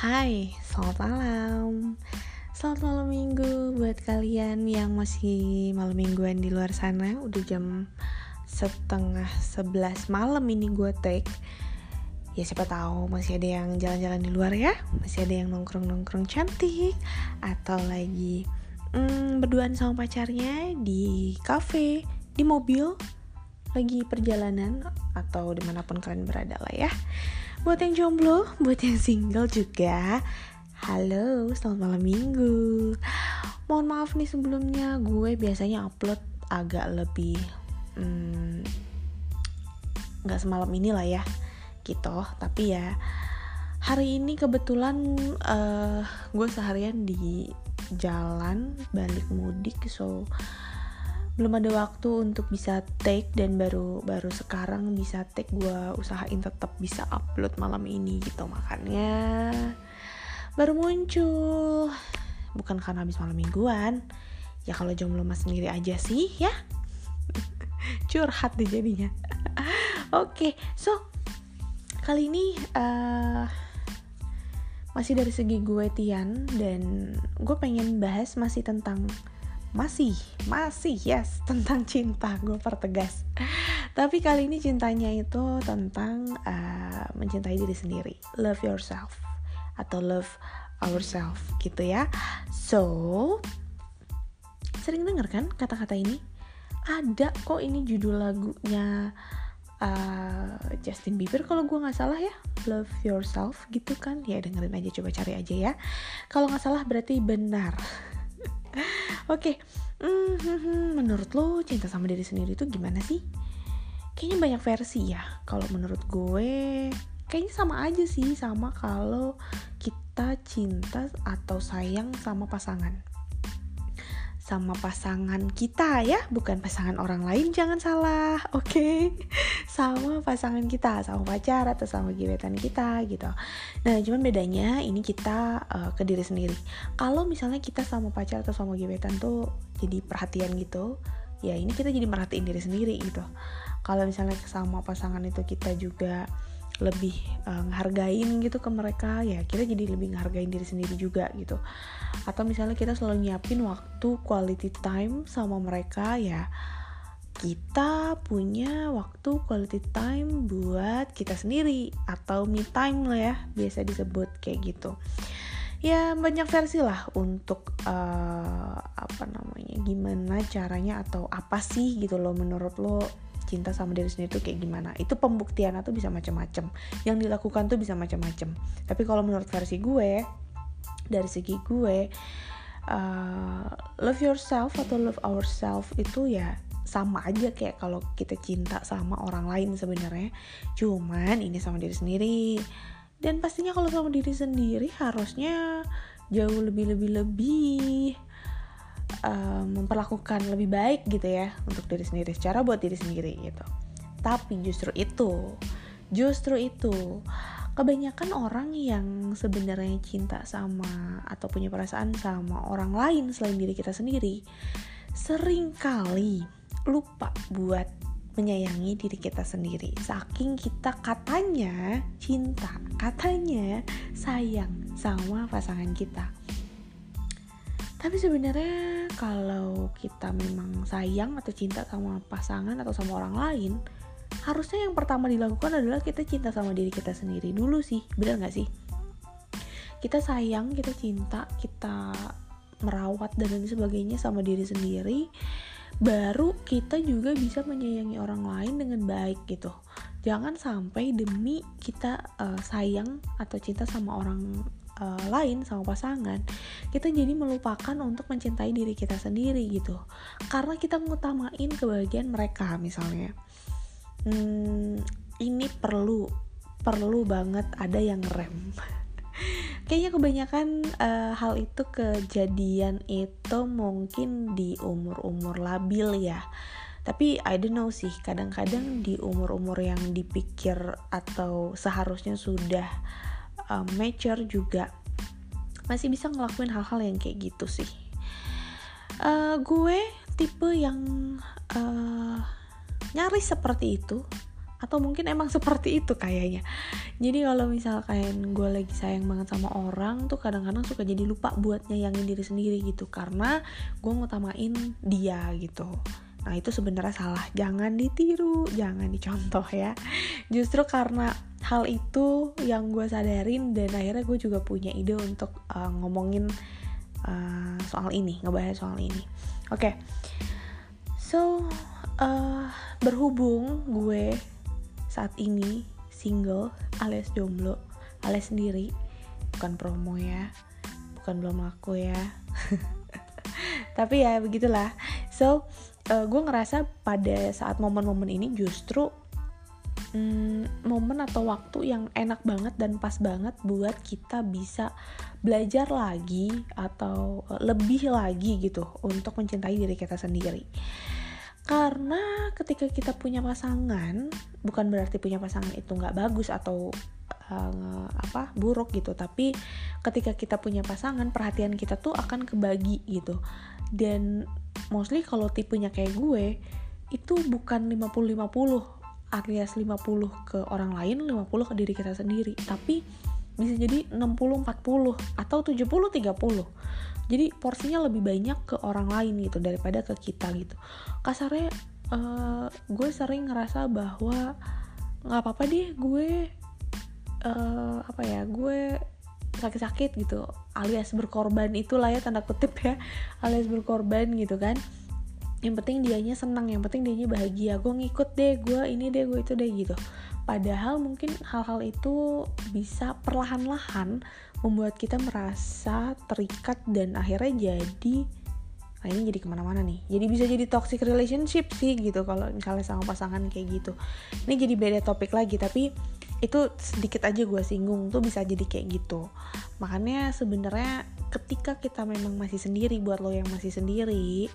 Hai, selamat malam. Selamat malam minggu buat kalian yang masih malam mingguan di luar sana. Udah jam setengah sebelas malam ini gue take. Ya siapa tahu masih ada yang jalan-jalan di luar ya. Masih ada yang nongkrong-nongkrong cantik. Atau lagi hmm, berduaan sama pacarnya di cafe, di mobil Lagi perjalanan atau di mana pun kalian berada lah ya. Buat yang jomblo, buat yang single juga. Halo, selamat malam minggu. Mohon maaf nih sebelumnya Gue biasanya upload agak lebih hmm, Gak semalam inilah ya Gitu, tapi ya Hari ini kebetulan uh, Gue seharian di jalan Balik mudik So belum ada waktu untuk bisa take dan baru baru sekarang bisa take gue usahain tetap bisa upload malam ini gitu. Makanya baru muncul. Bukan karena habis malam mingguan. Ya kalau jomblo mas sendiri aja sih ya. Curhat deh jadinya. Oke okay, so kali ini uh, masih dari segi gue Tian dan gue pengen bahas masih tentang masih masih yes tentang cinta gue pertegas. Tapi kali ini cintanya itu tentang uh, mencintai diri sendiri love yourself atau love ourselves gitu ya. So sering denger kan kata-kata ini? Ada kok ini judul lagunya uh, Justin Bieber kalau gue nggak salah ya love yourself gitu kan? Ya dengerin aja coba cari aja ya. Kalau nggak salah berarti benar Oke, okay. menurut lo cinta sama diri sendiri itu gimana sih? Kayaknya banyak versi ya. Kalau menurut gue, kayaknya sama aja sih sama kalau kita cinta atau sayang sama pasangan sama pasangan kita ya, bukan pasangan orang lain, jangan salah, oke? Okay? Sama pasangan kita, sama pacar atau sama gebetan kita gitu. Nah, cuman bedanya ini kita uh, ke diri sendiri. Kalau misalnya kita sama pacar atau sama gebetan tuh jadi perhatian gitu, ya ini kita jadi merhatiin diri sendiri gitu. Kalau misalnya sama pasangan itu kita juga lebih uh, gitu ke mereka ya kita jadi lebih ngehargain diri sendiri juga gitu. Atau misalnya kita selalu nyiapin waktu quality time sama mereka ya kita punya waktu quality time buat kita sendiri atau me time lah ya biasa disebut kayak gitu. Ya banyak versi lah untuk uh, apa namanya gimana caranya atau apa sih gitu loh menurut lo cinta sama diri sendiri tuh kayak gimana? Itu pembuktian tuh bisa macam-macam. Yang dilakukan tuh bisa macam-macam. Tapi kalau menurut versi gue dari segi gue uh, love yourself atau love ourselves itu ya sama aja kayak kalau kita cinta sama orang lain sebenarnya. Cuman ini sama diri sendiri. Dan pastinya kalau sama diri sendiri harusnya jauh lebih lebih lebih memperlakukan lebih baik gitu ya untuk diri sendiri secara buat diri sendiri gitu. Tapi justru itu justru itu kebanyakan orang yang sebenarnya cinta sama atau punya perasaan sama orang lain selain diri kita sendiri sering kali lupa buat menyayangi diri kita sendiri. Saking kita katanya cinta katanya sayang sama pasangan kita tapi sebenarnya kalau kita memang sayang atau cinta sama pasangan atau sama orang lain, harusnya yang pertama dilakukan adalah kita cinta sama diri kita sendiri dulu sih, benar nggak sih? Kita sayang, kita cinta, kita merawat dan lain sebagainya sama diri sendiri, baru kita juga bisa menyayangi orang lain dengan baik gitu. Jangan sampai demi kita uh, sayang atau cinta sama orang uh, lain sama pasangan kita jadi melupakan untuk mencintai diri kita sendiri gitu. Karena kita mengutamain kebahagiaan mereka misalnya. Hmm, ini perlu perlu banget ada yang rem. Kayaknya kebanyakan uh, hal itu kejadian itu mungkin di umur-umur labil ya. Tapi I don't know sih kadang-kadang di umur-umur yang dipikir atau seharusnya sudah uh, mature juga. Masih bisa ngelakuin hal-hal yang kayak gitu sih. Uh, gue tipe yang uh, nyaris seperti itu atau mungkin emang seperti itu kayaknya. Jadi kalau misalkan gue lagi sayang banget sama orang tuh kadang-kadang suka jadi lupa buat nyayangin diri sendiri gitu. Karena gue ngutamain dia gitu Nah itu sebenarnya salah, jangan ditiru, jangan dicontoh ya. Justru karena hal itu yang gue sadarin dan akhirnya gue juga punya ide untuk uh, ngomongin uh, soal ini, ngebahas soal ini. Oke, okay. so uh, berhubung gue saat ini single alias jomblo alias sendiri, bukan promo ya, bukan belum laku ya. Tapi ya begitulah. So uh, gue ngerasa pada saat momen-momen ini justru hmm, momen atau waktu yang enak banget dan pas banget buat kita bisa belajar lagi atau uh, lebih lagi gitu untuk mencintai diri kita sendiri. Karena ketika kita punya pasangan, bukan berarti punya pasangan itu nggak bagus atau uh, apa buruk gitu, tapi ketika kita punya pasangan, perhatian kita tuh akan kebagi gitu. Dan mostly kalau tipenya kayak gue itu bukan 50-50 alias 50 ke orang lain 50 ke diri kita sendiri tapi bisa jadi 60-40 atau 70-30 jadi porsinya lebih banyak ke orang lain gitu daripada ke kita gitu. Kasarnya uh, gue sering ngerasa bahwa nggak apa-apa deh gue uh, apa ya gue sakit-sakit gitu alias berkorban. Itulah ya tanda kutip ya alias berkorban gitu kan. Yang penting dianya senang yang penting dianya bahagia. Gue ngikut deh gue ini deh gue itu deh gitu padahal mungkin hal-hal itu bisa perlahan-lahan membuat kita merasa terikat dan akhirnya jadi nah ini jadi ke mana-mana nih. Jadi bisa jadi toxic relationship sih gitu kalau misalnya sama pasangan kayak gitu. Ini jadi beda topik lagi tapi itu sedikit aja gue singgung tuh bisa jadi kayak gitu. Makanya sebenarnya ketika kita memang masih sendiri buat lo yang masih sendiri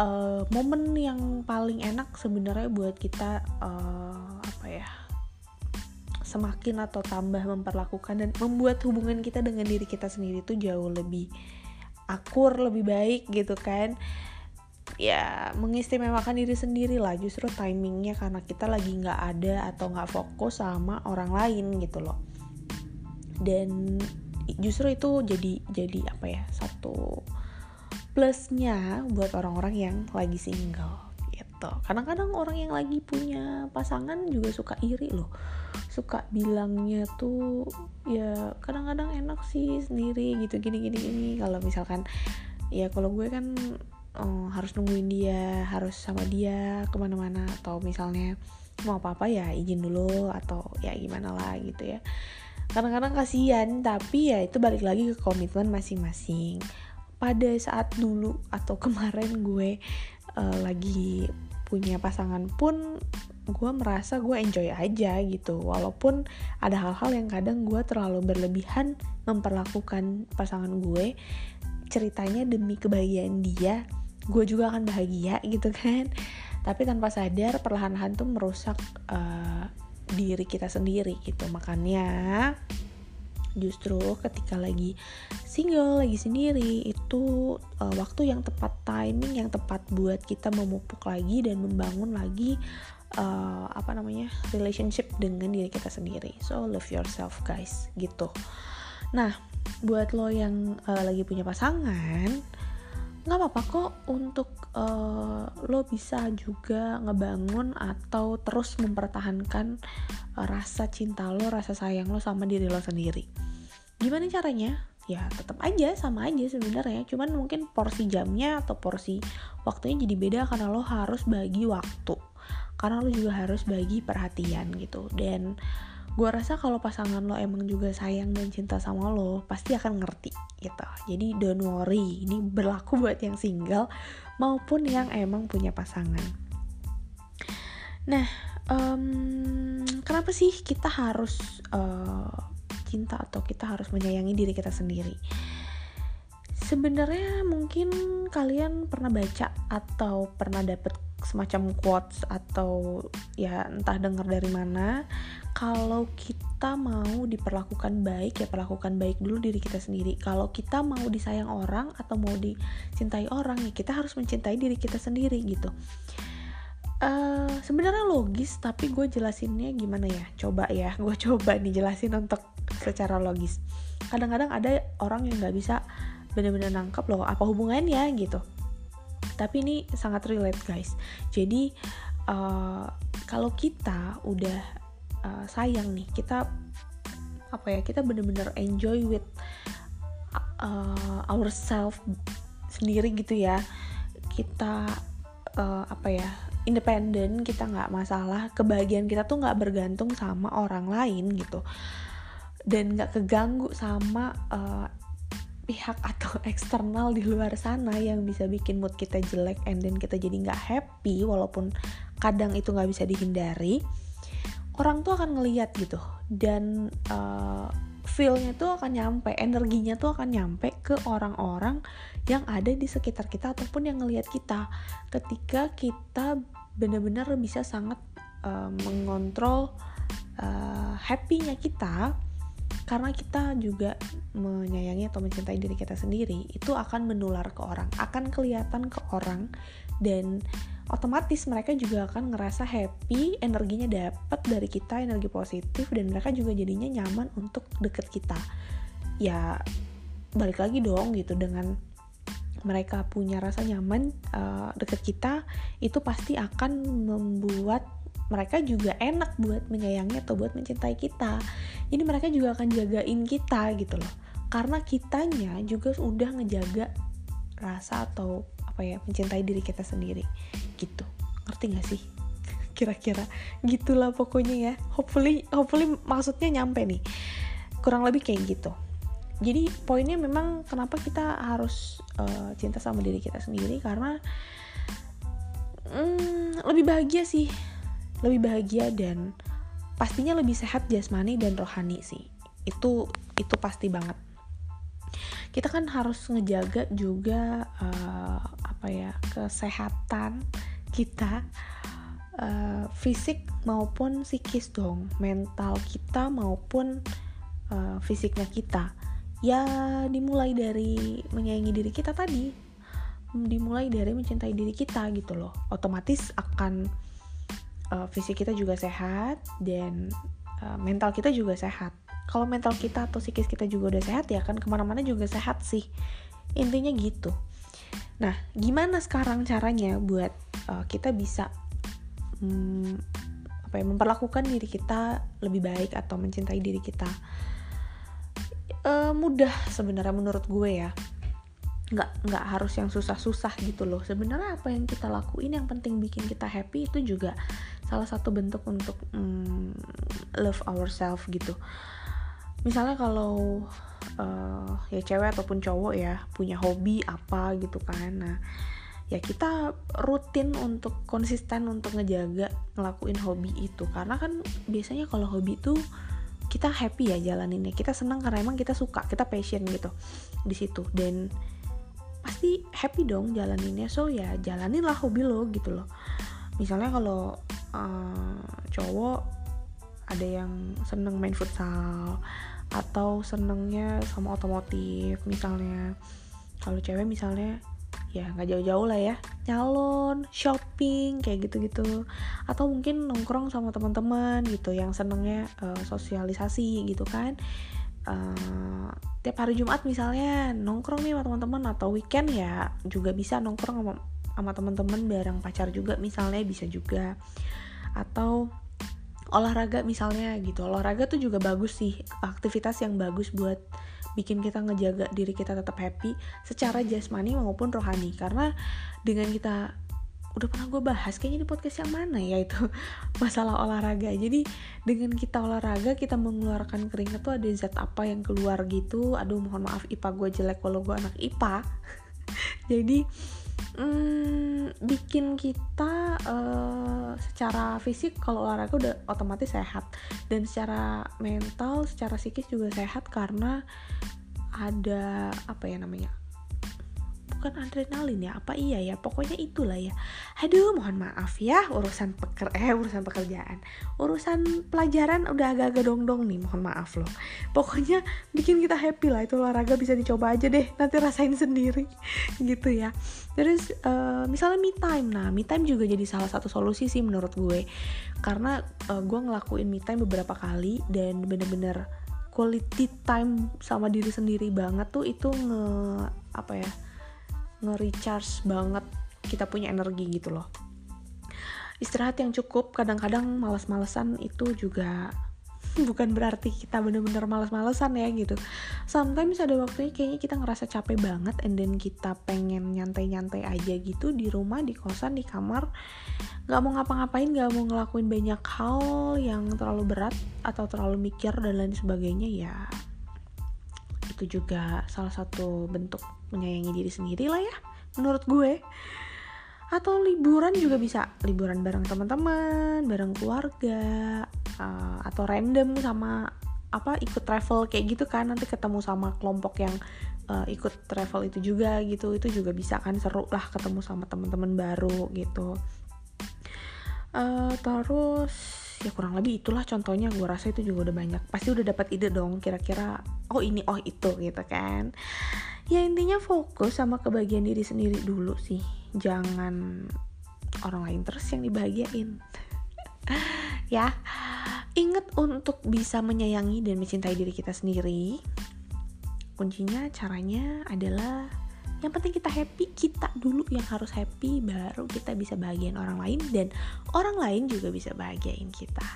uh, momen yang paling enak sebenarnya buat kita uh, apa ya semakin atau tambah memperlakukan dan membuat hubungan kita dengan diri kita sendiri tuh jauh lebih akur lebih baik gitu kan. Ya mengistimewakan diri sendiri lah. Justru timingnya karena kita lagi nggak ada atau nggak fokus sama orang lain gitu loh. Dan justru itu jadi jadi apa ya satu plusnya buat orang-orang yang lagi single gitu. Kadang-kadang orang yang lagi punya pasangan juga suka iri loh. Suka bilangnya tuh ya kadang-kadang enak sih sendiri gitu gini gini gini. Kalau misalkan ya kalau gue kan uh, harus nungguin dia harus sama dia ke mana-mana. Atau misalnya mau apa-apa ya izin dulu atau ya gimana lah gitu ya. Kadang-kadang kasihan tapi ya itu balik lagi ke komitmen masing-masing. Pada saat dulu atau kemarin gue uh, lagi punya pasangan pun gue merasa gue enjoy aja gitu. Walaupun ada hal-hal yang kadang gue terlalu berlebihan memperlakukan pasangan gue ceritanya demi kebahagiaan dia gue juga akan bahagia gitu kan. Tapi tanpa sadar perlahan-lahan tuh merusak uh, diri kita sendiri gitu. Makanya justru ketika lagi single lagi sendiri itu uh, waktu yang tepat timing yang tepat buat kita memupuk lagi dan membangun lagi uh, apa namanya relationship dengan diri kita sendiri. So love yourself guys gitu. Nah buat lo yang uh, lagi punya pasangan nggak apa-apa kok untuk uh, lo bisa juga ngebangun atau terus mempertahankan uh, rasa cinta lo, rasa sayang lo sama diri lo sendiri. Gimana caranya? Ya tetap aja sama aja sebenarnya, cuman mungkin porsi jamnya atau porsi waktunya jadi beda karena lo harus bagi waktu, karena lo juga harus bagi perhatian gitu dan gue rasa kalau pasangan lo emang juga sayang dan cinta sama lo pasti akan ngerti gitu. Jadi don't worry ini berlaku buat yang single maupun yang emang punya pasangan. Nah um, kenapa sih kita harus uh, cinta atau kita harus menyayangi diri kita sendiri? Sebenarnya mungkin kalian pernah baca atau pernah dapet semacam quotes atau ya entah dengar dari mana kalau kita mau diperlakukan baik ya perlakukan baik dulu diri kita sendiri. Kalau kita mau disayang orang atau mau dicintai orang ya kita harus mencintai diri kita sendiri gitu. Uh, sebenarnya logis tapi gue jelasinnya gimana ya? Coba ya gue coba nih jelasin untuk secara logis. Kadang-kadang ada orang yang nggak bisa benar-benar nangkep loh apa hubungannya gitu tapi ini sangat relate guys. Jadi uh, kalau kita udah uh, sayang nih kita apa ya kita bener-bener enjoy with uh, ourselves sendiri gitu ya. Kita uh, apa ya independen kita nggak masalah kebahagiaan kita tuh nggak bergantung sama orang lain gitu. Dan nggak keganggu sama uh, pihak atau eksternal di luar sana yang bisa bikin mood kita jelek and then kita jadi nggak happy walaupun kadang itu nggak bisa dihindari orang tuh akan ngeliat gitu dan uh, feelnya tuh akan nyampe energinya tuh akan nyampe ke orang-orang yang ada di sekitar kita ataupun yang ngelihat kita ketika kita benar-benar bisa sangat uh, mengontrol uh, happynya kita karena kita juga menyayangi atau mencintai diri kita sendiri itu akan menular ke orang akan kelihatan ke orang dan otomatis mereka juga akan ngerasa happy, energinya dapat dari kita, energi positif dan mereka juga jadinya nyaman untuk deket kita. Ya balik lagi dong gitu dengan mereka punya rasa nyaman uh, deket kita itu pasti akan membuat mereka juga enak buat menyayangi atau buat mencintai kita. Jadi mereka juga akan jagain kita gitu loh. Karena kitanya juga udah ngejaga rasa atau apa ya mencintai diri kita sendiri gitu. Ngerti gak sih? Kira-kira gitulah pokoknya ya. Hopefully hopefully maksudnya nyampe nih. Kurang lebih kayak gitu. Jadi poinnya memang kenapa kita harus uh, cinta sama diri kita sendiri? Karena hmm, lebih bahagia sih. Lebih bahagia dan pastinya lebih sehat jasmani dan rohani sih. Itu itu pasti banget. Kita kan harus ngejaga juga uh, apa ya kesehatan kita uh, fisik maupun psikis dong mental kita maupun uh, fisiknya kita. Ya dimulai dari menyayangi diri kita tadi. Dimulai dari mencintai diri kita gitu loh. Otomatis akan uh, fisik kita juga sehat dan uh, mental kita juga sehat. Kalau mental kita atau psikis kita juga udah sehat ya kan ke mana-mana juga sehat sih. Intinya gitu. Nah gimana sekarang caranya buat uh, kita bisa um, apa ya memperlakukan diri kita lebih baik atau mencintai diri kita? Uh, mudah sebenarnya menurut gue ya nggak nggak harus yang susah-susah gitu loh. Sebenarnya apa yang kita lakuin yang penting bikin kita happy itu juga salah satu bentuk untuk um, love ourselves gitu. Misalnya kalau uh, ya cewek ataupun cowok ya punya hobi apa gitu kan. Nah ya kita rutin untuk konsisten untuk ngejaga ngelakuin hobi itu. Karena kan biasanya kalau hobi itu kita happy ya jalaninnya. Kita senang karena emang kita suka kita passion gitu di situ. Dan pasti happy dong jalaninnya. So ya jalaninlah hobi lo gitu loh. Misalnya kalau uh, cowok ada yang seneng main futsal atau senengnya sama otomotif misalnya. Kalau cewek misalnya ya nggak jauh-jauh lah ya nyalon shopping kayak gitu-gitu. Atau mungkin nongkrong sama teman-teman gitu yang senengnya uh, sosialisasi gitu kan uh, tiap hari Jumat misalnya nongkrong nih sama teman-teman atau weekend ya juga bisa nongkrong sama sama teman-teman bareng pacar juga misalnya bisa juga. Atau olahraga misalnya gitu. Olahraga tuh juga bagus sih aktivitas yang bagus buat bikin kita ngejaga diri kita tetap happy secara jasmani maupun rohani. Karena dengan kita udah pernah gue bahas kayaknya di podcast yang mana ya itu masalah olahraga. Jadi dengan kita olahraga kita mengeluarkan keringat tuh ada zat apa yang keluar gitu? Aduh mohon maaf ipa gue jelek kalau gue anak ipa jadi hmm, bikin kita uh, secara fisik kalau olahraga udah otomatis sehat. Dan secara mental secara psikis juga sehat karena ada apa ya namanya bukan adrenalin ya apa iya ya pokoknya itulah ya. Aduh mohon maaf ya urusan peker eh urusan pekerjaan. Urusan pelajaran udah agak-agak dong-dong nih mohon maaf loh. Pokoknya bikin kita happy lah itu olahraga bisa dicoba aja deh nanti rasain sendiri gitu ya. Terus uh, misalnya me time nah me time juga jadi salah satu solusi sih menurut gue. Karena uh, gue ngelakuin me time beberapa kali dan bener-bener quality time sama diri sendiri banget tuh itu nge apa ya nge-recharge banget. Kita punya energi gitu loh. Istirahat yang cukup kadang-kadang males-malesan itu juga bukan berarti kita bener-bener males-malesan ya gitu. Sometimes ada waktunya kayaknya kita ngerasa capek banget and then kita pengen nyantai-nyantai aja gitu di rumah di kosan di kamar. Nggak mau ngapa-ngapain nggak mau ngelakuin banyak hal yang terlalu berat atau terlalu mikir dan lain sebagainya ya itu juga salah satu bentuk menyayangi diri sendiri lah ya menurut gue. Atau liburan juga bisa liburan bareng teman-teman bareng keluarga uh, atau random sama apa ikut travel kayak gitu kan. Nanti ketemu sama kelompok yang uh, ikut travel itu juga gitu itu juga bisa kan seru lah ketemu sama teman-teman baru gitu. Uh, terus ya kurang lebih itulah contohnya. Gue rasa itu juga udah banyak. Pasti udah dapat ide dong kira-kira oh ini oh itu gitu kan. Ya intinya fokus sama kebahagiaan diri sendiri dulu sih. Jangan orang lain terus yang dibahagiain. Ya. Ingat untuk bisa menyayangi dan mencintai diri kita sendiri kuncinya caranya adalah yang penting kita happy kita dulu yang harus happy baru kita bisa bahagiain orang lain dan orang lain juga bisa bahagiain kita.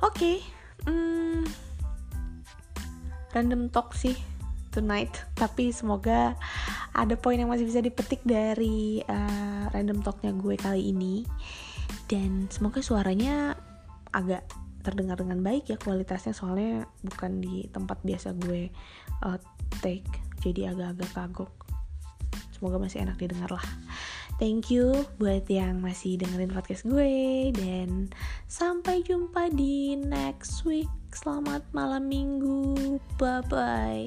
Oke okay, hmm, random talk sih tonight tapi semoga ada poin yang masih bisa dipetik dari uh, random talknya gue kali ini. Dan semoga suaranya agak terdengar dengan baik ya kualitasnya soalnya bukan di tempat biasa gue uh, take jadi agak-agak kagok semoga masih enak didengar lah. Thank you buat yang masih dengerin podcast gue dan sampai jumpa di next week. Selamat malam minggu. Bye bye